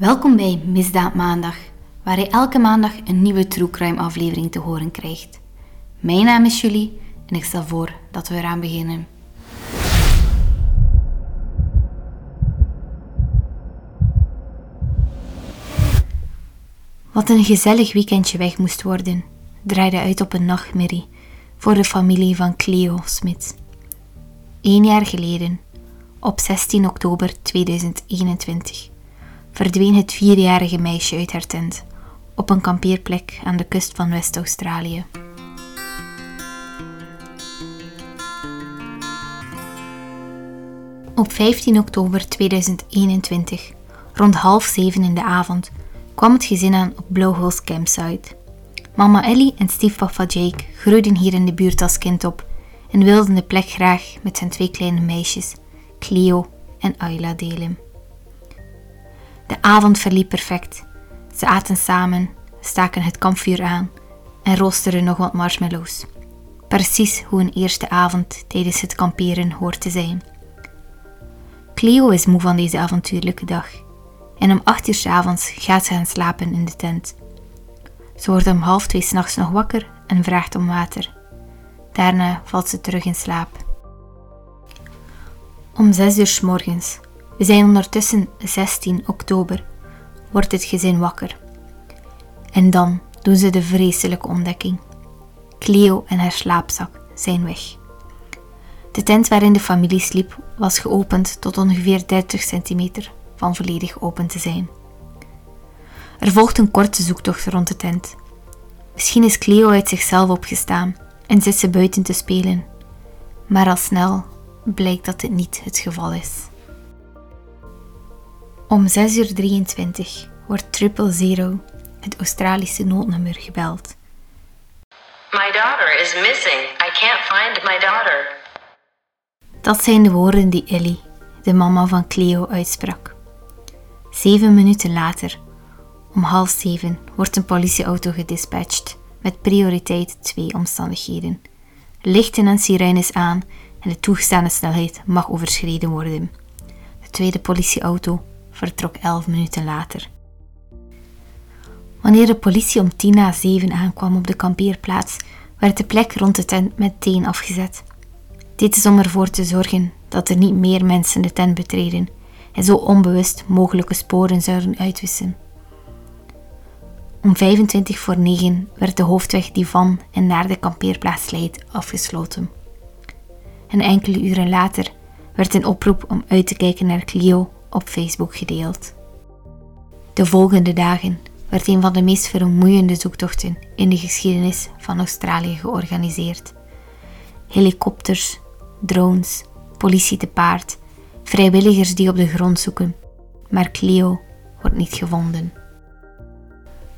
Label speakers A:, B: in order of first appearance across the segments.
A: Welkom bij Misdaad Maandag, waar je elke maandag een nieuwe True Crime aflevering te horen krijgt. Mijn naam is Julie en ik stel voor dat we eraan beginnen. Wat een gezellig weekendje weg moest worden, draaide uit op een nachtmerrie voor de familie van Cleo Smit. Eén jaar geleden, op 16 oktober 2021, verdween het vierjarige meisje uit haar tent op een kampeerplek aan de kust van West-Australië. Op 15 oktober 2021, rond half zeven in de avond, kwam het gezin aan op Blowholes Campsite. Mama Ellie en stiefpapa Jake groeiden hier in de buurt als kind op en wilden de plek graag met zijn twee kleine meisjes, Cleo en Ayla, delen. De avond verliep perfect. Ze aten samen, staken het kampvuur aan en roosteren nog wat marshmallows. Precies hoe een eerste avond tijdens het kamperen hoort te zijn. Cleo is moe van deze avontuurlijke dag en om acht uur s avonds gaat ze gaan slapen in de tent. Ze wordt om half twee s'nachts nog wakker en vraagt om water. Daarna valt ze terug in slaap. Om zes uur s morgens, we zijn ondertussen 16 oktober, wordt het gezin wakker. En dan doen ze de vreselijke ontdekking. Cleo en haar slaapzak zijn weg. De tent waarin de familie sliep was geopend tot ongeveer 30 centimeter van volledig open te zijn. Er volgt een korte zoektocht rond de tent. Misschien is Cleo uit zichzelf opgestaan en zit ze buiten te spelen, maar al snel blijkt dat dit niet het geval is. Om 6.23 uur wordt Triple Zero, het Australische noodnummer, gebeld.
B: My daughter is missing. I can't find my daughter.
A: Dat zijn de woorden die Ellie, de mama van Cleo, uitsprak. Zeven minuten later, om half zeven, wordt een politieauto gedispatcht met prioriteit twee omstandigheden. Lichten en sirenes aan en de toegestane snelheid mag overschreden worden. De tweede politieauto vertrok elf minuten later. Wanneer de politie om tien na zeven aankwam op de kampeerplaats, werd de plek rond de tent meteen afgezet. Dit is om ervoor te zorgen dat er niet meer mensen de tent betreden en zo onbewust mogelijke sporen zouden uitwissen. Om 25 voor 9 werd de hoofdweg die van en naar de kampeerplaats leidt afgesloten. En enkele uren later werd een oproep om uit te kijken naar Clio op Facebook gedeeld. De volgende dagen werd een van de meest vermoeiende zoektochten in de geschiedenis van Australië georganiseerd. Helikopters, drones, politie te paard, vrijwilligers die op de grond zoeken, maar Clio wordt niet gevonden.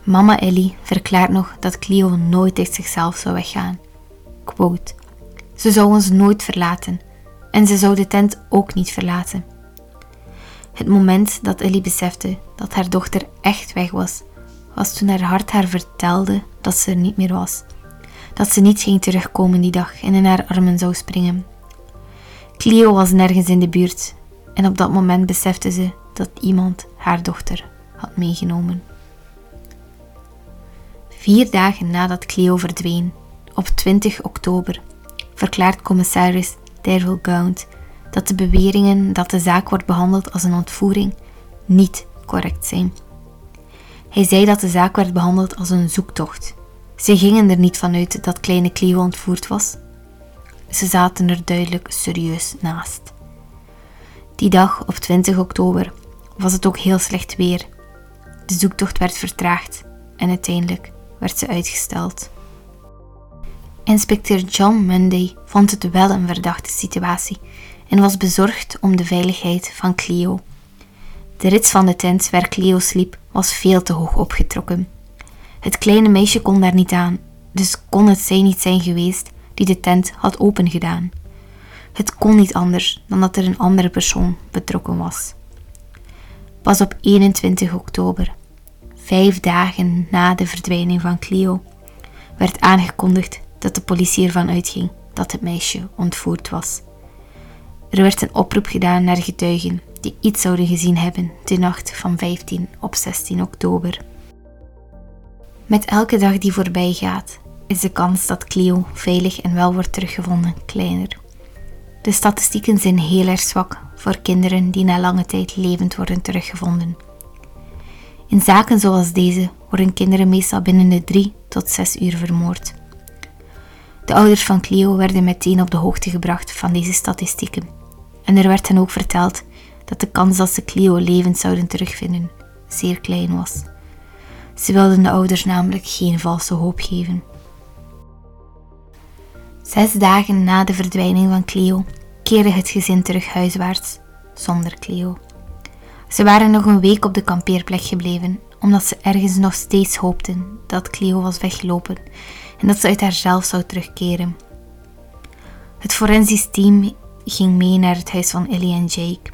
A: Mama Ellie verklaart nog dat Clio nooit uit zichzelf zou weggaan. Quote, ze zou ons nooit verlaten en ze zou de tent ook niet verlaten. Het moment dat Ellie besefte dat haar dochter echt weg was, was toen haar hart haar vertelde dat ze er niet meer was. Dat ze niet ging terugkomen die dag en in haar armen zou springen. Clio was nergens in de buurt en op dat moment besefte ze dat iemand haar dochter had meegenomen. Vier dagen nadat Cleo verdween, op 20 oktober, verklaart commissaris Daryl Gaunt dat de beweringen dat de zaak wordt behandeld als een ontvoering niet correct zijn. Hij zei dat de zaak werd behandeld als een zoektocht. Ze gingen er niet vanuit dat kleine Cleo ontvoerd was. Ze zaten er duidelijk serieus naast. Die dag op 20 oktober was het ook heel slecht weer. De zoektocht werd vertraagd en uiteindelijk werd ze uitgesteld. Inspecteur John Munday vond het wel een verdachte situatie en was bezorgd om de veiligheid van Cleo. De rits van de tent waar Cleo sliep was veel te hoog opgetrokken. Het kleine meisje kon daar niet aan, dus kon het zij niet zijn geweest die de tent had opengedaan. Het kon niet anders dan dat er een andere persoon betrokken was. Pas op 21 oktober, vijf dagen na de verdwijning van Cleo, werd aangekondigd dat de politie ervan uitging dat het meisje ontvoerd was. Er werd een oproep gedaan naar getuigen die iets zouden gezien hebben de nacht van 15 op 16 oktober. Met elke dag die voorbij gaat, is de kans dat Cleo veilig en wel wordt teruggevonden kleiner. De statistieken zijn heel erg zwak voor kinderen die na lange tijd levend worden teruggevonden. In zaken zoals deze worden kinderen meestal binnen de 3 tot 6 uur vermoord. De ouders van Cleo werden meteen op de hoogte gebracht van deze statistieken. En er werd hen ook verteld dat de kans dat ze Cleo levend zouden terugvinden zeer klein was. Ze wilden de ouders namelijk geen valse hoop geven. Zes dagen na de verdwijning van Cleo keerde het gezin terug huiswaarts, zonder Cleo. Ze waren nog een week op de kampeerplek gebleven, omdat ze ergens nog steeds hoopten dat Cleo was weggelopen en dat ze uit haarzelf zou terugkeren. Het forensisch team ging mee naar het huis van Ellie en Jake.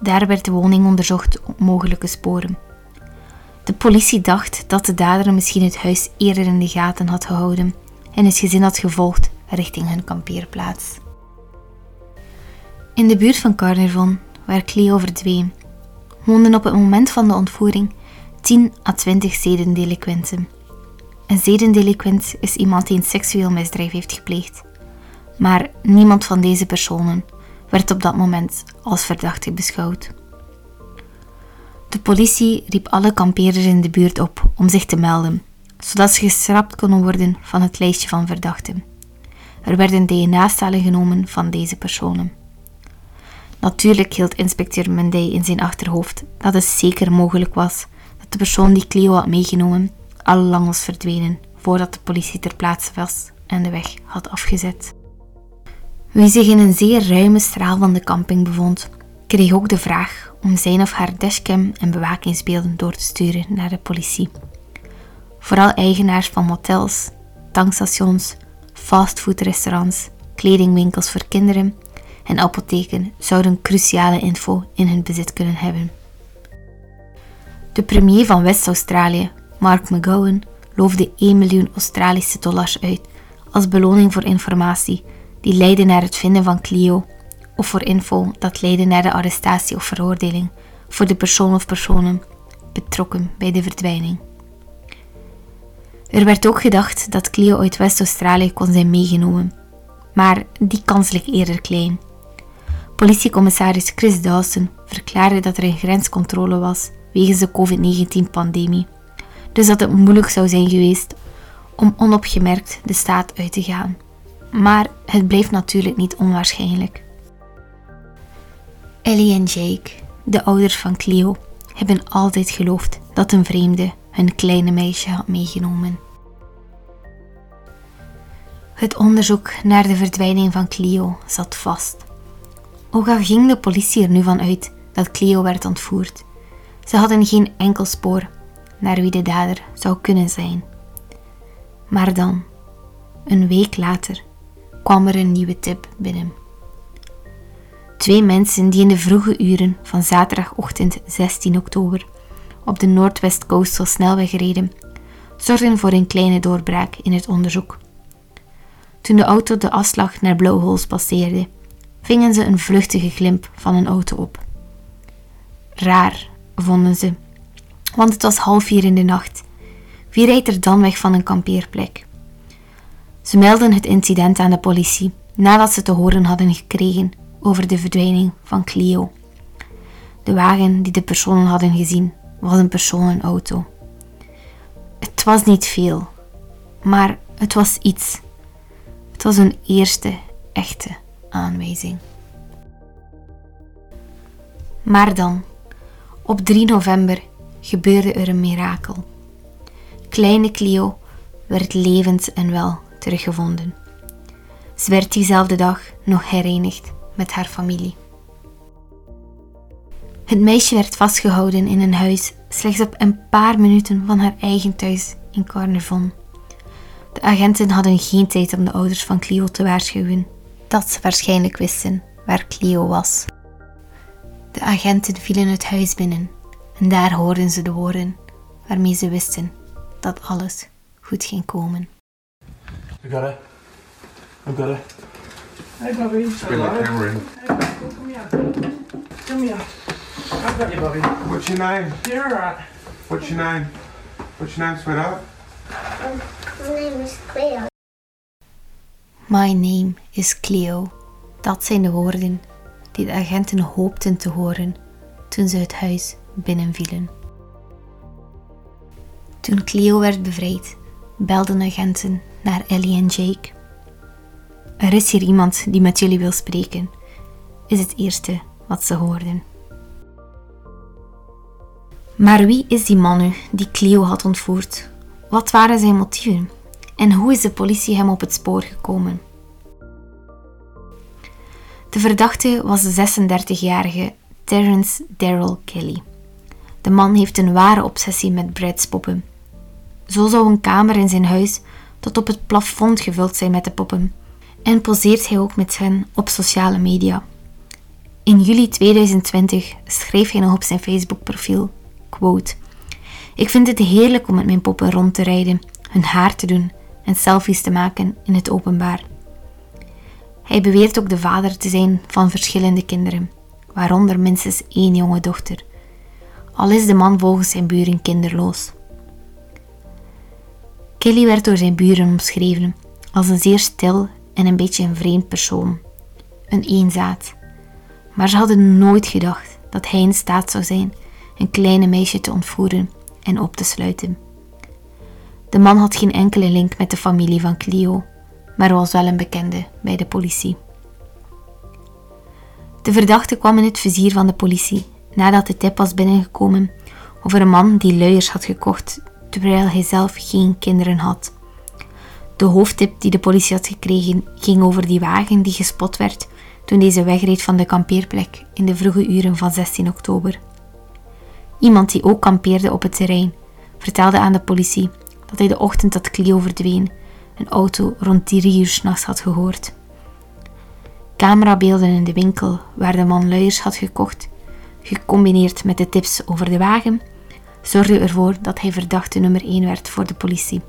A: Daar werd de woning onderzocht op mogelijke sporen. De politie dacht dat de dader misschien het huis eerder in de gaten had gehouden en het gezin had gevolgd richting hun kampeerplaats. In de buurt van Carnarvon, waar Cleo verdween, woonden op het moment van de ontvoering 10 à 20 zedendelinquenten. Een zedendelinquent is iemand die een seksueel misdrijf heeft gepleegd. Maar niemand van deze personen werd op dat moment als verdachte beschouwd. De politie riep alle kampeerders in de buurt op om zich te melden, zodat ze geschrapt konden worden van het lijstje van verdachten. Er werden DNA-stalen genomen van deze personen. Natuurlijk hield inspecteur Menday in zijn achterhoofd dat het zeker mogelijk was dat de persoon die Cleo had meegenomen al lang was verdwenen voordat de politie ter plaatse was en de weg had afgezet. Wie zich in een zeer ruime straal van de camping bevond, kreeg ook de vraag om zijn of haar dashcam en bewakingsbeelden door te sturen naar de politie. Vooral eigenaars van motels, tankstations, fastfoodrestaurants, kledingwinkels voor kinderen en apotheken zouden cruciale info in hun bezit kunnen hebben. De premier van West-Australië, Mark McGowan, loofde 1 miljoen Australische dollars uit als beloning voor informatie die leidde naar het vinden van Clio of voor info dat leidde naar de arrestatie of veroordeling voor de persoon of personen betrokken bij de verdwijning. Er werd ook gedacht dat Clio uit West-Australië kon zijn meegenomen, maar die kans leek eerder klein. Politiecommissaris Chris Dawson verklaarde dat er een grenscontrole was wegens de COVID-19-pandemie, dus dat het moeilijk zou zijn geweest om onopgemerkt de staat uit te gaan. Maar het bleef natuurlijk niet onwaarschijnlijk. Ellie en Jake, de ouders van Cleo, hebben altijd geloofd dat een vreemde hun kleine meisje had meegenomen. Het onderzoek naar de verdwijning van Cleo zat vast. Ook al ging de politie er nu van uit dat Cleo werd ontvoerd, ze hadden geen enkel spoor naar wie de dader zou kunnen zijn. Maar dan, een week later, kwam er een nieuwe tip binnen. Twee mensen die in de vroege uren van zaterdagochtend 16 oktober op de Noordwest Coastal snelweg reden, zorgden voor een kleine doorbraak in het onderzoek. Toen de auto de afslag naar Blowholes passeerde, vingen ze een vluchtige glimp van een auto op. Raar, vonden ze, want het was half vier in de nacht. Wie rijdt er dan weg van een kampeerplek? Ze meldden het incident aan de politie nadat ze te horen hadden gekregen over de verdwijning van Clio. De wagen die de personen hadden gezien was een personenauto. Het was niet veel, maar het was iets. Het was een eerste echte aanwijzing. Maar dan, op 3 november, gebeurde er een mirakel. Kleine Clio werd levend en wel teruggevonden. Ze werd diezelfde dag nog herenigd met haar familie. Het meisje werd vastgehouden in een huis slechts op een paar minuten van haar eigen thuis in Carnarvon. De agenten hadden geen tijd om de ouders van Clio te waarschuwen dat ze waarschijnlijk wisten waar Clio was. De agenten vielen het huis binnen en daar hoorden ze de woorden waarmee ze wisten dat alles goed ging komen.
C: I got it. I got it.
D: Hey, Bobby.
C: Bring the camera in.
D: Hey, kom hier.
C: Come here. I've got you, Bobby.
D: What's your name?
C: You're alright.
D: What's your name? What's your name, sweetheart?
E: My name is Cleo.
A: My name is Cleo. Dat zijn de woorden die de agenten hoopten te horen toen ze het huis binnenvielen. Toen Cleo werd bevrijd, belden agenten naar Ellie en Jake. Er is hier iemand die met jullie wil spreken, is het eerste wat ze hoorden. Maar wie is die man nu die Cleo had ontvoerd? Wat waren zijn motieven? En hoe is de politie hem op het spoor gekomen? De verdachte was de 36-jarige Terence Daryl Kelly. De man heeft een ware obsessie met Brad's poppen. Zo zou een kamer in zijn huis tot op het plafond gevuld zijn met de poppen. En poseert hij ook met hen op sociale media. In juli 2020 schreef hij nog op zijn Facebook-profiel: quote, Ik vind het heerlijk om met mijn poppen rond te rijden, hun haar te doen en selfies te maken in het openbaar. Hij beweert ook de vader te zijn van verschillende kinderen, waaronder minstens één jonge dochter. Al is de man volgens zijn buren kinderloos. Kelly werd door zijn buren omschreven als een zeer stil en een beetje een vreemd persoon, een eenzaad. Maar ze hadden nooit gedacht dat hij in staat zou zijn een kleine meisje te ontvoeren en op te sluiten. De man had geen enkele link met de familie van Clio, maar was wel een bekende bij de politie. De verdachte kwam in het vizier van de politie nadat de tip was binnengekomen over een man die luiers had gekocht terwijl hij zelf geen kinderen had. De hoofdtip die de politie had gekregen ging over die wagen die gespot werd toen deze wegreed van de kampeerplek in de vroege uren van 16 oktober. Iemand die ook kampeerde op het terrein vertelde aan de politie dat hij de ochtend dat Clio verdween een auto rond drie uur s'nachts had gehoord. Camerabeelden in de winkel waar de man luiers had gekocht, gecombineerd met de tips over de wagen, zorgden ervoor dat hij verdachte nummer 1 werd voor de politie.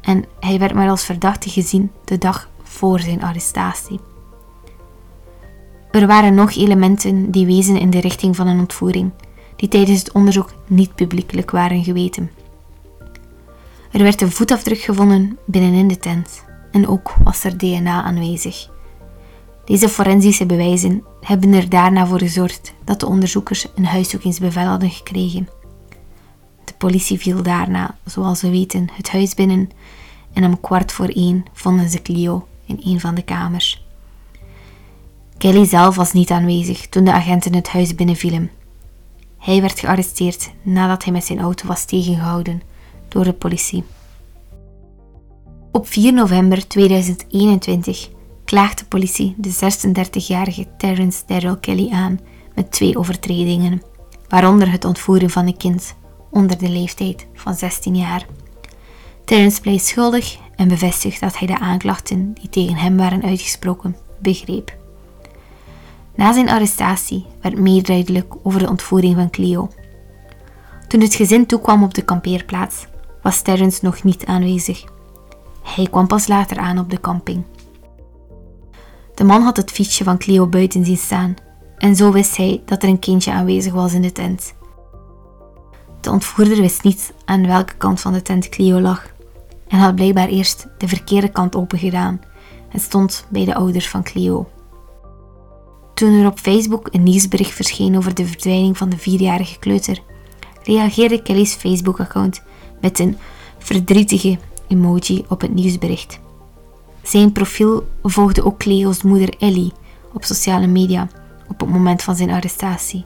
A: En hij werd maar als verdachte gezien de dag voor zijn arrestatie. Er waren nog elementen die wezen in de richting van een ontvoering, die tijdens het onderzoek niet publiekelijk waren geweten. Er werd een voetafdruk gevonden binnenin de tent en ook was er DNA aanwezig. Deze forensische bewijzen hebben er daarna voor gezorgd dat de onderzoekers een huiszoekingsbevel hadden gekregen. De politie viel daarna, zoals we weten, het huis binnen en om kwart voor één vonden ze Clio in een van de kamers. Kelly zelf was niet aanwezig toen de agenten het huis binnenvielen. Hij werd gearresteerd nadat hij met zijn auto was tegengehouden door de politie. Op 4 november 2021 klaagt de politie de 36-jarige Terence Daryl Kelly aan met twee overtredingen, waaronder het ontvoeren van een kind onder de leeftijd van 16 jaar. Terence pleit schuldig en bevestigt dat hij de aanklachten die tegen hem waren uitgesproken begreep. Na zijn arrestatie werd meer duidelijk over de ontvoering van Clio. Toen het gezin toekwam op de kampeerplaats, was Terence nog niet aanwezig. Hij kwam pas later aan op de camping. De man had het fietsje van Clio buiten zien staan en zo wist hij dat er een kindje aanwezig was in de tent. De ontvoerder wist niet aan welke kant van de tent Clio lag en had blijkbaar eerst de verkeerde kant open gedaan en stond bij de ouders van Clio. Toen er op Facebook een nieuwsbericht verscheen over de verdwijning van de vierjarige kleuter, reageerde Kelly's Facebook-account met een verdrietige emoji op het nieuwsbericht. Zijn profiel volgde ook Cleo's moeder Ellie op sociale media op het moment van zijn arrestatie.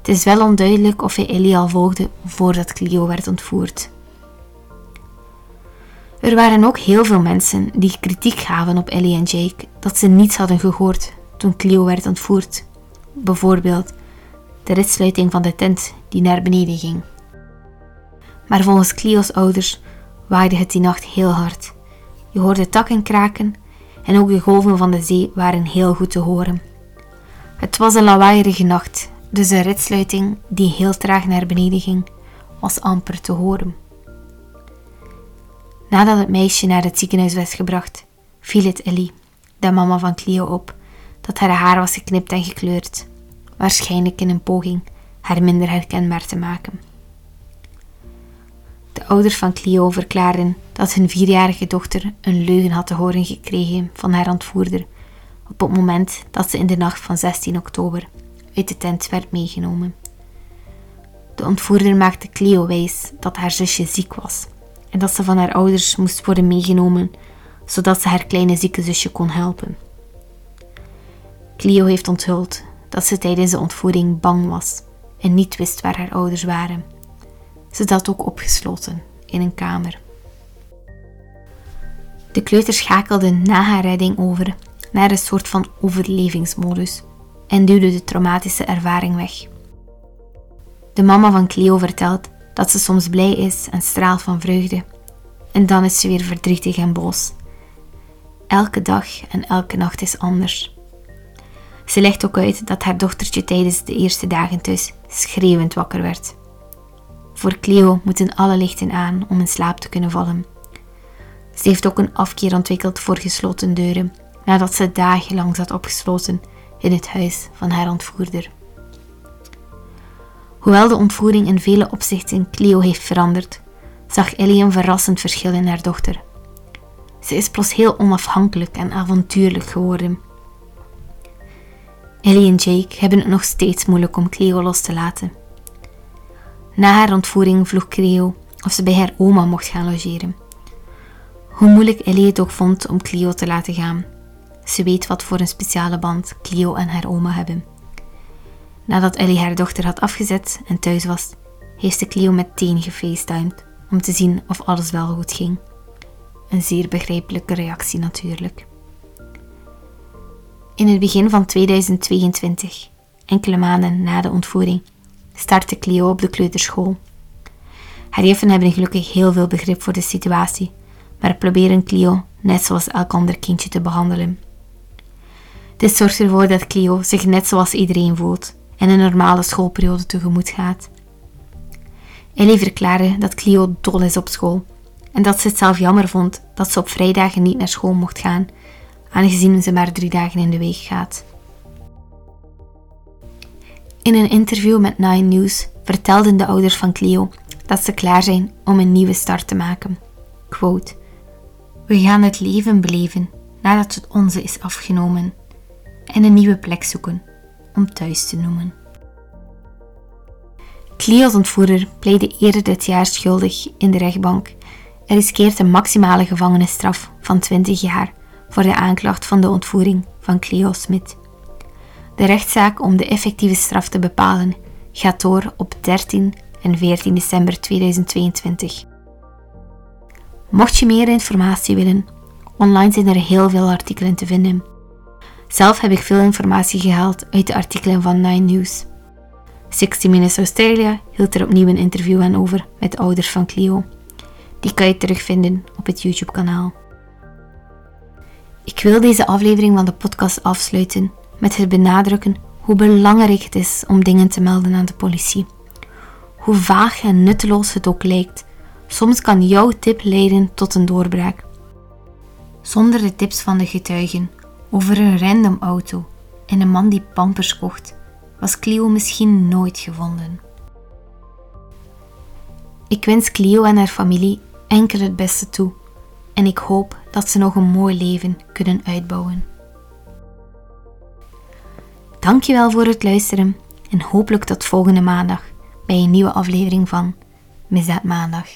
A: Het is wel onduidelijk of hij Ellie al volgde voordat Cleo werd ontvoerd. Er waren ook heel veel mensen die kritiek gaven op Ellie en Jake dat ze niets hadden gehoord toen Cleo werd ontvoerd. Bijvoorbeeld de ritsluiting van de tent die naar beneden ging. Maar volgens Cleo's ouders waaide het die nacht heel hard. Je hoorde takken kraken en ook de golven van de zee waren heel goed te horen. Het was een lawaaierige nacht, dus de ritsluiting, die heel traag naar beneden ging, was amper te horen. Nadat het meisje naar het ziekenhuis werd gebracht, viel het Ellie, de mama van Clio, op dat haar haar was geknipt en gekleurd waarschijnlijk in een poging haar minder herkenbaar te maken. De ouders van Clio verklaren dat hun vierjarige dochter een leugen had te horen gekregen van haar ontvoerder op het moment dat ze in de nacht van 16 oktober uit de tent werd meegenomen. De ontvoerder maakte Cleo wijs dat haar zusje ziek was en dat ze van haar ouders moest worden meegenomen zodat ze haar kleine zieke zusje kon helpen. Cleo heeft onthuld dat ze tijdens de ontvoering bang was en niet wist waar haar ouders waren. Ze zat ook opgesloten in een kamer. De kleuter schakelde na haar redding over naar een soort van overlevingsmodus en duwde de traumatische ervaring weg. De mama van Cleo vertelt dat ze soms blij is en straalt van vreugde, en dan is ze weer verdrietig en boos. Elke dag en elke nacht is anders. Ze legt ook uit dat haar dochtertje tijdens de eerste dagen thuis schreeuwend wakker werd. Voor Cleo moeten alle lichten aan om in slaap te kunnen vallen. Ze heeft ook een afkeer ontwikkeld voor gesloten deuren nadat ze dagenlang zat opgesloten in het huis van haar ontvoerder. Hoewel de ontvoering in vele opzichten Cleo heeft veranderd, zag Ellie een verrassend verschil in haar dochter. Ze is plots heel onafhankelijk en avontuurlijk geworden. Ellie en Jake hebben het nog steeds moeilijk om Cleo los te laten. Na haar ontvoering vroeg Cleo of ze bij haar oma mocht gaan logeren. Hoe moeilijk Ellie het ook vond om Cleo te laten gaan, ze weet wat voor een speciale band Cleo en haar oma hebben. Nadat Ellie haar dochter had afgezet en thuis was, heeft ze Cleo meteen gefacetimed om te zien of alles wel goed ging. Een zeer begrijpelijke reactie natuurlijk. In het begin van 2022, enkele maanden na de ontvoering, startte Cleo op de kleuterschool. Haar juffen hebben gelukkig heel veel begrip voor de situatie, maar proberen Clio net zoals elk ander kindje te behandelen. Dit zorgt ervoor dat Clio zich net zoals iedereen voelt en een normale schoolperiode tegemoet gaat. Ellie verklaarde dat Clio dol is op school en dat ze het zelf jammer vond dat ze op vrijdagen niet naar school mocht gaan, aangezien ze maar drie dagen in de week gaat. In een interview met Nine News vertelden de ouders van Cleo dat ze klaar zijn om een nieuwe start te maken. Quote, We gaan het leven beleven nadat het onze is afgenomen en een nieuwe plek zoeken om thuis te noemen. Cleo's ontvoerder pleitte eerder dit jaar schuldig in de rechtbank en riskeert een maximale gevangenisstraf van 20 jaar voor de aanklacht van de ontvoering van Cleo Smit. De rechtszaak om de effectieve straf te bepalen gaat door op 13 en 14 december 2022. Mocht je meer informatie willen, online zijn er heel veel artikelen te vinden. Zelf heb ik veel informatie gehaald uit de artikelen van Nine News. 60 Minutes Australia hield er opnieuw een interview aan over met de ouders van Cleo. Die kan je terugvinden op het YouTube-kanaal. Ik wil deze aflevering van de podcast afsluiten met het benadrukken hoe belangrijk het is om dingen te melden aan de politie. Hoe vaag en nutteloos het ook lijkt, soms kan jouw tip leiden tot een doorbraak. Zonder de tips van de getuigen over een random auto en een man die pampers kocht, was Clio misschien nooit gevonden. Ik wens Clio en haar familie enkel het beste toe en ik hoop dat ze nog een mooi leven kunnen uitbouwen. Dankjewel voor het luisteren en hopelijk tot volgende maandag bij een nieuwe aflevering van Misdaad Maandag.